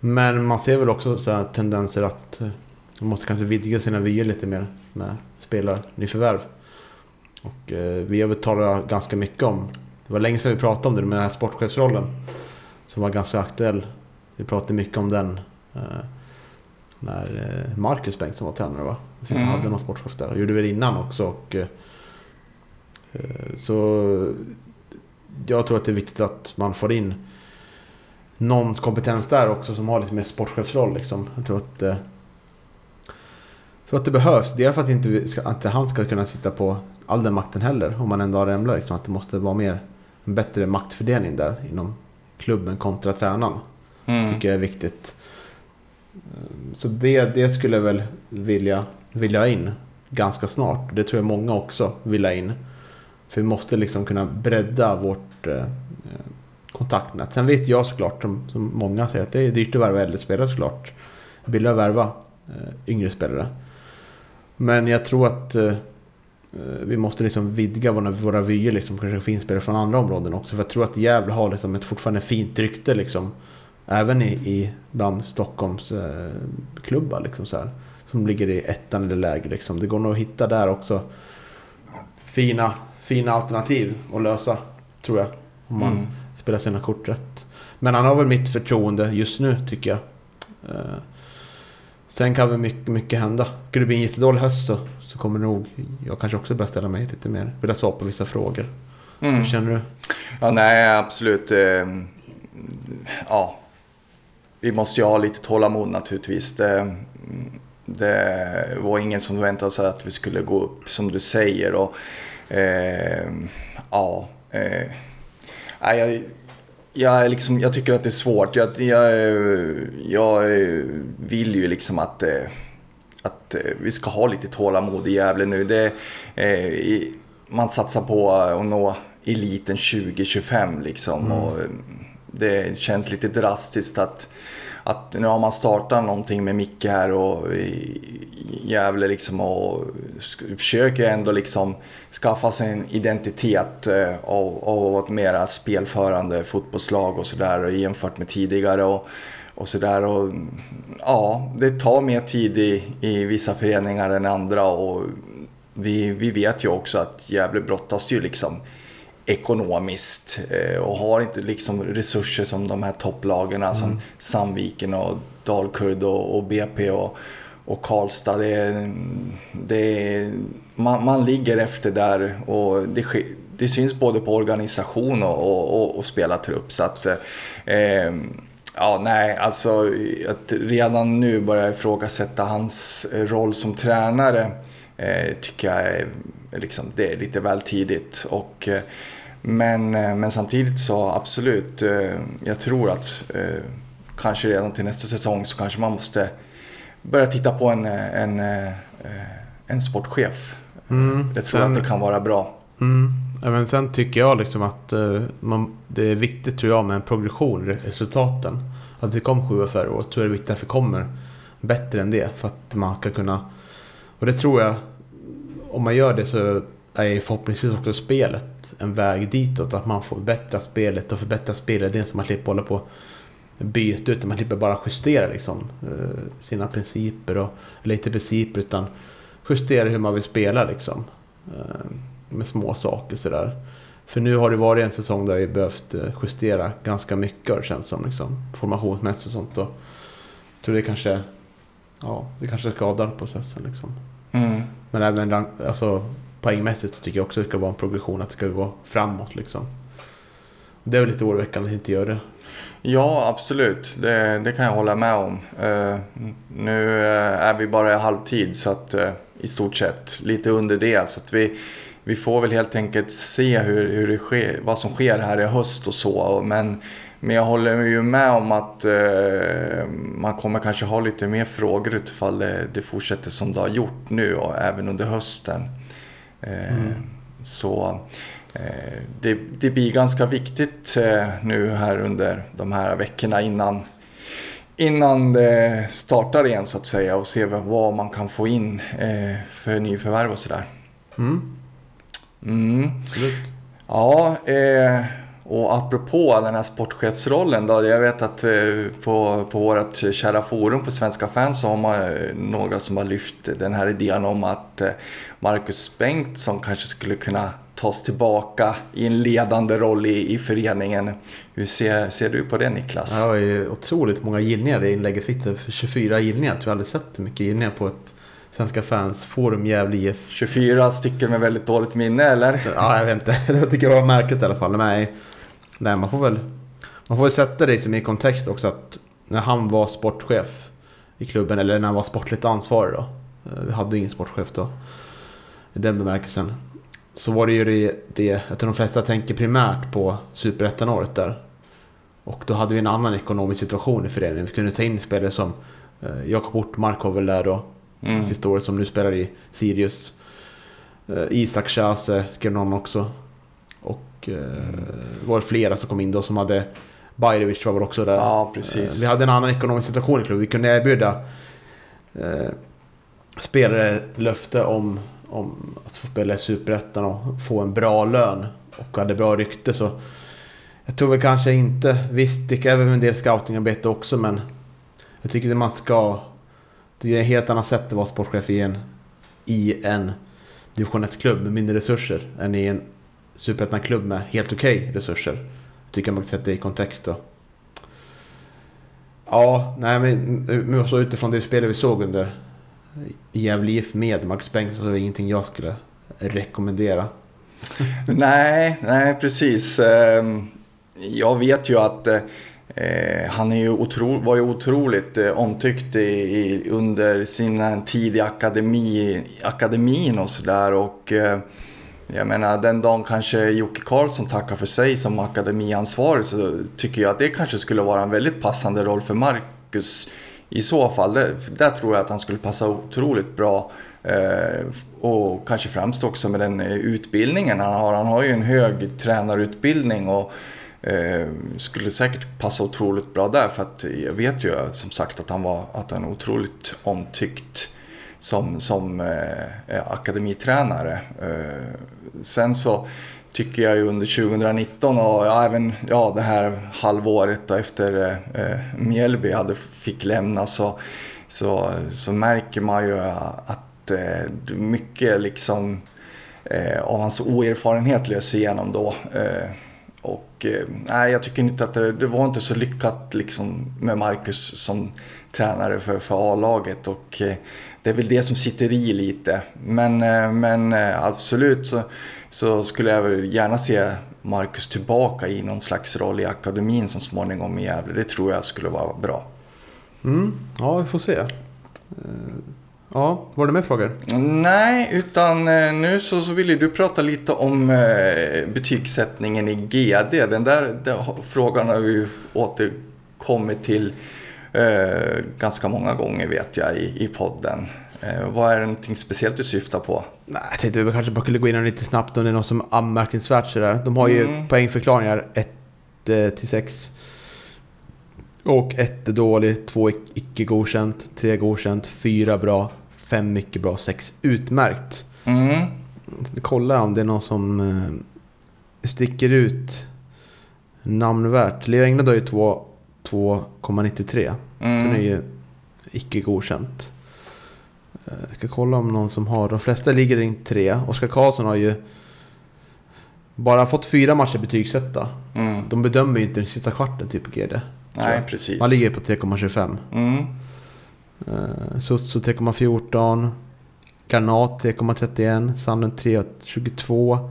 Men man ser väl också så här tendenser att eh, man måste kanske vidga sina vyer lite mer med spelarnyförvärv. Och eh, vi har väl talat ganska mycket om, det var länge sedan vi pratade om det, med den här sportchefsrollen. Som var ganska aktuell. Vi pratade mycket om den eh, när eh, Marcus Bengtsson var tränare va? Att vi inte Mm. hade någon sportchef där. Jag gjorde väl innan också. Och, eh, eh, så jag tror att det är viktigt att man får in någon kompetens där också som har lite mer sportchefsroll. Liksom. Jag tror att, eh, tror att det behövs. Dels för att inte, ska, han ska kunna sitta på all den makten heller. Om man en dag rämlar. Liksom, att det måste vara mer, en bättre maktfördelning där inom klubben kontra tränaren. Mm. Tycker jag är viktigt. Eh, Så det, det skulle jag väl vilja, vilja in ganska snart. Det tror jag många också vill ha in. För vi måste liksom kunna bredda vårt eh, kontaktnät. Sen vet jag såklart, som, som många säger, att det är dyrt att värva äldre spelare såklart. Billigare att värva eh, yngre spelare. Men jag tror att eh, eh vi måste liksom vidga våra, våra vyer, liksom, kanske få in spelare från andra områden också. För jag tror att Gävle har liksom ett fortfarande fint rykte liksom. Även i, i bland Stockholms eh, klubbar liksom så här, Som ligger i ettan eller lägre liksom. Det går nog att hitta där också fina, fina alternativ att lösa, tror jag. Om man Mm spelar sina kort rätt. Men han har väl mitt förtroende just nu, tycker jag. Eh, sen kan väl mycket, mycket hända. Skulle det bli en jättedålig höst så, så kommer nog jag kanske också börja ställa mig lite mer. Vilja svara på vissa frågor. Mm. Hur känner du? Ja, nej, absolut. eh, Ja, vi måste ju ha lite tålamod naturligtvis. Det, det var ingen som väntade sig att vi skulle gå upp som du säger. Och, eh, ja, eh, nej, jag, jag, liksom, jag tycker att det är svårt. Jag, jag, jag vill ju liksom att, eh, att eh, vi ska ha lite tålamod i Gävle nu. Det, eh, man satsar på att nå eliten 2025 liksom. Och eh, det känns lite drastiskt att, att nu har man startat någonting med Micke här och i Gävle liksom och försöker ändå liksom skaffa sig en identitet eh, av, av ett mera spelförande fotbollslag och sådär jämfört med tidigare. Och, och sådär. Och, ja, det tar mer tid i, i vissa föreningar än andra och vi, vi vet ju också att Gävle brottas ju liksom ekonomiskt eh, och har inte liksom resurser som de här topplagen som Sandviken och Dalkurd och, och BP och, och Karlstad. Det, det, man, man ligger efter där och det, det syns både på organisation och, och, och, och spelartrupp. Så att, eh, ja, nej, alltså att redan nu börja ifrågasätta hans roll som tränare eh, tycker jag är, liksom, det är lite väl tidigt. Och, eh, men, eh, men samtidigt så absolut, eh, jag tror att eh, kanske redan till nästa säsong så kanske man måste börja titta på en, eh, en, eh, en sportchef. Mm, Jag tror sen- att det kan vara bra. Mm. Men sen tycker jag liksom att eh, man, det är viktigt tror jag med en progression i resultaten. Att vi kom sju förra året tror jag det är viktigt att vi kommer bättre än det. För att man ska kunna... Och det tror jag, om man gör det så är ju förhoppningsvis också spelet en väg ditåt. Att man får förbättra spelet och förbättra spelet. så man slipper hålla på byta utan man slipper bara justera liksom, eh, sina principer. Och, eller inte principer utan justera hur man vill spela liksom. Eh, med små saker sådär. För nu har det varit en säsong där vi behövt eh, justera ganska mycket har det känns som. Liksom, formationsmässigt och sånt. Och jag tror det kanske, ja, det kanske skadar processen liksom. Mm. Men även alltså, poängmässigt så tycker jag också att det ska vara en progression. Att det ska gå framåt liksom. Det är väl lite oroväckande att inte göra det. Ja, absolut. Det, det kan jag hålla med om. Eh, nu eh, är vi bara i halvtid så att eh, i stort sett lite under det. Så att vi, vi får väl helt enkelt se hur, hur det sker, vad som sker här i höst och så. Men, men jag håller ju med om att eh, man kommer kanske ha lite mer frågor utifall det, det fortsätter som det har gjort nu och även under hösten. Eh, Så eh, det, det blir ganska viktigt eh, nu här under de här veckorna innan, innan det startar igen så att säga och se vad- man kan få in eh, för nyförvärv och sådär. Mm, Mm. Ja, eh, och apropå den här sportchefsrollen då. Jag vet att eh, på, på vårt kära forum på Svenska fans så har man eh, några som har lyft den här idén om att eh, Marcus Bengtsson kanske skulle kunna tas tillbaka i en ledande roll i, i föreningen. Hur ser, ser du på det Niklas? Ja, det är otroligt många gillningar det inlägget fick. det. För 24 gillningar. Jag jag aldrig sett så mycket gillningar på ett Svenska fans forum Gävle IF. 24 stycken med väldigt dåligt minne eller? Ja, jag vet inte. Jag tycker det var märkligt i alla fall. Nej, nej man får väl... Man får väl sätta det som i kontext också att när han var sportchef i klubben, eller när han var sportligt ansvarig då. eh, Vi hade ingen sportchef då. I den bemärkelsen. Så var det ju det, det jag tror de flesta tänker primärt på superettan-året där. Och då hade vi en annan ekonomisk situation i föreningen. Vi kunde ta in spelare som eh, Jakob Ortmark var väl där då. Mm. Sista året som nu spelar i Sirius. Eh, Isak Chase skrev någon också. Och eh, det var flera som kom in då som hade... Bajrovic var väl också där. Ja, Eh, precis. Vi hade en annan ekonomisk situation i klubben. Vi kunde erbjuda eh, spelare löfte om, om att få spela i Superettan och få en bra lön. Och hade bra rykte så... Jag tror väl kanske inte... Visst, det kräver en del scoutingarbete också men... Jag tycker att man ska... Det är ett helt annat sätt att vara sportchef i en, i en division 1-klubb med mindre resurser än i en superettan-klubb med helt okej resurser. Jag tycker man kan sätta det i kontext då. Ja, nej men men så utifrån det spelet vi såg under Gävle IF med Marcus Bengtsson så är det ingenting jag skulle rekommendera. Nej, nej precis. Ehm, jag vet ju att eh, han är ju otro, var ju otroligt eh, omtyckt i, i, under sin eh, tid i akademi, akademin och sådär. Jag menar, den dagen kanske Jocke Karlsson tackar för sig som akademiansvarig så tycker jag att det kanske skulle vara en väldigt passande roll för Marcus i så fall. Där, där tror jag att han skulle passa otroligt bra. Eh, och kanske främst också med den eh, utbildningen han har. Han har ju en hög tränarutbildning och eh, skulle säkert passa otroligt bra där. För att jag vet ju som sagt att han var att han är otroligt omtyckt som, som eh, eh, akademitränare. Eh, sen så tycker jag ju under 2019 och ja, även ja, det här halvåret då efter eh, eh, Mjällby hade, fick lämna så, så, så märker man ju att eh, mycket liksom eh, av hans oerfarenhet löser igenom då. Eh, och eh, nej, jag tycker inte att det, det var inte så lyckat liksom med Marcus som tränare för, för A-laget och eh, det är väl det som sitter i lite. Men, eh, men eh, absolut så, så skulle jag väl gärna se Marcus tillbaka i någon slags roll i akademin som småningom i Gävle. Det tror jag skulle vara bra. Mm, ja, vi får se. Eh, Ja, var det mer frågor? Nej, utan nu så, så ville du prata lite om betygssättningen i GD. Den där, har- frågan har vi återkommit till eh, ganska många gånger vet jag i, i podden. Eh, vad är det någonting speciellt du syftar på? Nej, jag tänkte vi kanske bara skulle gå in lite snabbt om det är något som är anmärkningsvärt sådär. De har ju Mm. poängförklaringar 1 till 6. Och 1 är dålig, 2 icke godkänt, 3 godkänt, 4 bra, 5 mycket bra, 6 utmärkt. Mm. Kolla om det är någon som eh, sticker ut namnvärt. Leo Englund har ju 2 2,93. Den är Mm. ju icke godkänt. Eh, Jag ska kolla om någon som har... De flesta ligger i tre. Oskar Karlsson har ju bara fått fyra matcher betygsätta. Mm. De bedömer ju inte den sista kvarten typ GD. Nej, precis. Man ligger på 3,25. Mm. Uh, Sutsu 3,14. Granat 3,31. Sanden 3,22.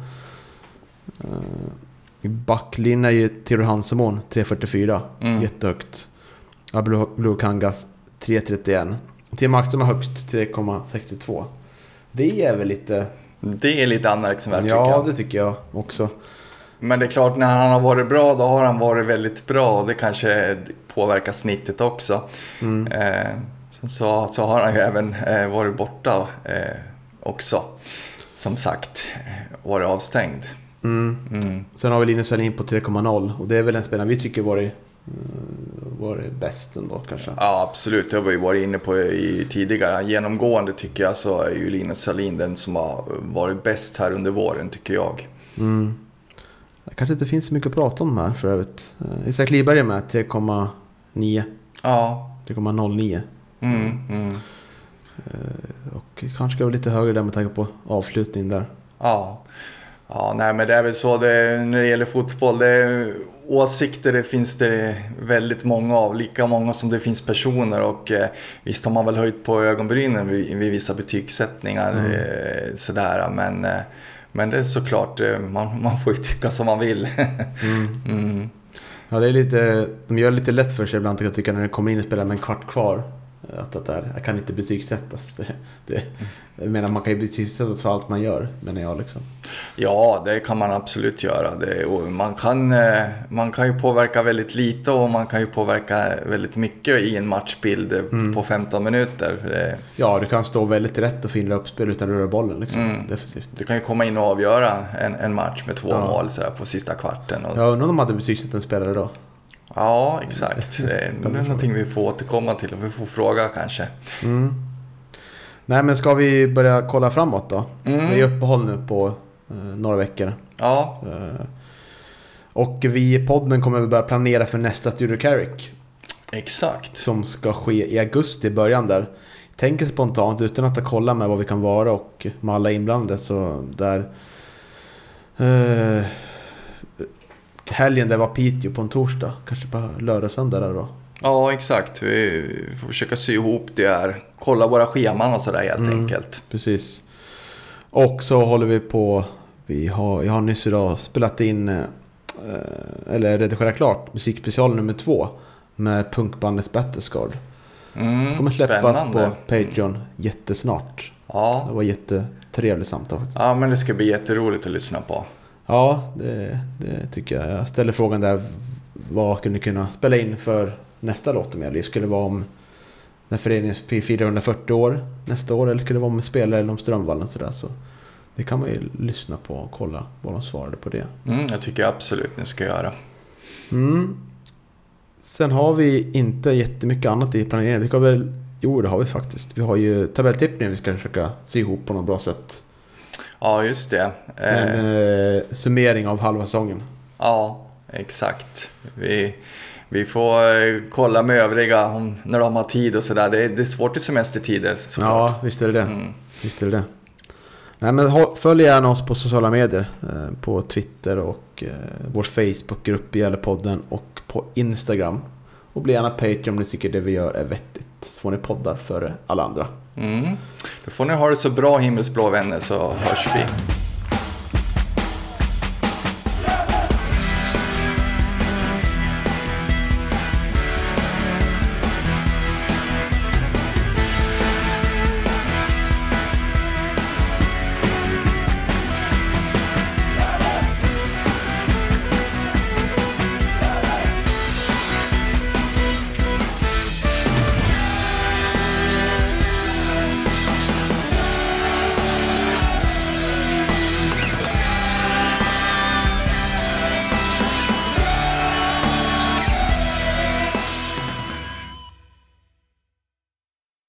I backlinjen är ju Theodor Hansemon 3,44. Mm. Jättehögt. Blue Kangas 3,31. Tim Markström har högst 3,62. Det är väl lite... Det är lite anmärkningsvärt tycker Ja, jag. det tycker jag också. Men det är klart, när han har varit bra, då har han varit väldigt bra. Och det kanske påverkar snittet också. Mm. Eh, så, så har han ju även eh, varit borta eh, också. Som sagt, varit avstängd. Mm. Mm. Sen har vi Linus Wallin på 3,0. Och det är väl en spelare vi tycker varit, eh, varit bäst ändå kanske. Ja, absolut. Det har vi varit inne på i tidigare. Genomgående tycker jag så är ju Linus Salin den som har varit bäst här under våren, tycker jag. Mm. Det kanske inte finns så mycket att prata om här för övrigt. Uh, Isak Liberg är med 3,9. Ja. 3,09. Mm, mm. Eh, och kanske ska vara lite högre där med tanke på avslutning där. Ja. Ja, nej men det är väl så det, när det gäller fotboll. Det åsikter det finns det väldigt många av, lika många som det finns personer och eh, visst har man väl höjt på ögonbrynen vid, vid vissa betygssättningar Mm. eh, sådär men, eh, men det är såklart, eh, man, man får ju tycka som man vill. mm. Ja, det är lite, de gör det lite lätt för sig ibland kan jag när det kommer in och spelar med en kvart kvar. Att det där, jag kan inte betygsättas. Det, det, jag menar man kan ju betygsättas för allt man gör, menar jag liksom. Ja, det kan man absolut göra. Det, man, kan, eh, man kan ju påverka väldigt lite och man kan ju påverka väldigt mycket i en matchbild eh, på 15 minuter. Det, Ja, du kan stå väldigt rätt och finna uppspel utan att röra bollen liksom. Mm. Definitivt. du kan ju komma in och avgöra en, en match med två Ja. mål så här, på sista kvarten. Och, Jag undrar om de hade betygsatt en spelare då. Ja, exakt. Det är någonting vi får återkomma till och vi får fråga kanske. Mm. Nej, men ska vi börja kolla framåt då? Mm. Vi är uppehåll nu på eh, några veckor. Ja, Eh, och vi i podden kommer att börja planera för nästa Studio Carrick. exakt. Som ska ske i augusti i början där. Tänker spontant utan att ha kollat med vad vi kan vara och med alla inblandade så där... Eh, helgen där var Piteå på en torsdag. Kanske på lördag söndag där då. Ja, exakt. Vi får försöka sy ihop det här. Kolla våra scheman och sådär helt Mm. enkelt. Precis. Och så håller vi på. Vi har, jag har nyss idag spelat in, eh, eller redigerat klart, musikspecial nummer två. Med punkbandet Battlescard. Mm, Det kommer släppas spännande. på Patreon jättesnart. Ja. Det var jättetrevligt samtal faktiskt. ja, men det ska bli jätteroligt att lyssna på. Ja, det, det tycker jag. Jag ställer frågan där. Vad skulle ni kunna spela in för nästa låt med liv? Skulle det vara om när föreningen firar 140 år nästa år? Eller skulle det vara om spelare eller om Strömvallen? Sådär, så det kan man ju lyssna på och kolla vad de svarade på det. Mm, jag tycker absolut ni ska göra. Mm. Sen har vi inte jättemycket annat i planeringen. Vi ska väl... Jo, det har vi faktiskt. Vi har ju tabelltippningen vi ska försöka sy ihop på något bra sätt. Ja, just det. En Eh, eh, summering av halva säsongen. ja, exakt. Vi, vi får eh, kolla med övriga om, när de har tid och sådär. Det, är- det är svårt i semestertider såklart. Ja, visst är det det. Mm. Visst är det det. Nej, men följ gärna oss på sociala medier. Eh, på Twitter och vår Facebookgrupp Gällepodden och på Instagram. Och bli gärna Patreon om ni tycker det vi gör är vettigt. Så får ni poddar före alla andra. Mm. Då får ni ha det så bra himmelsblå vänner så hörs vi.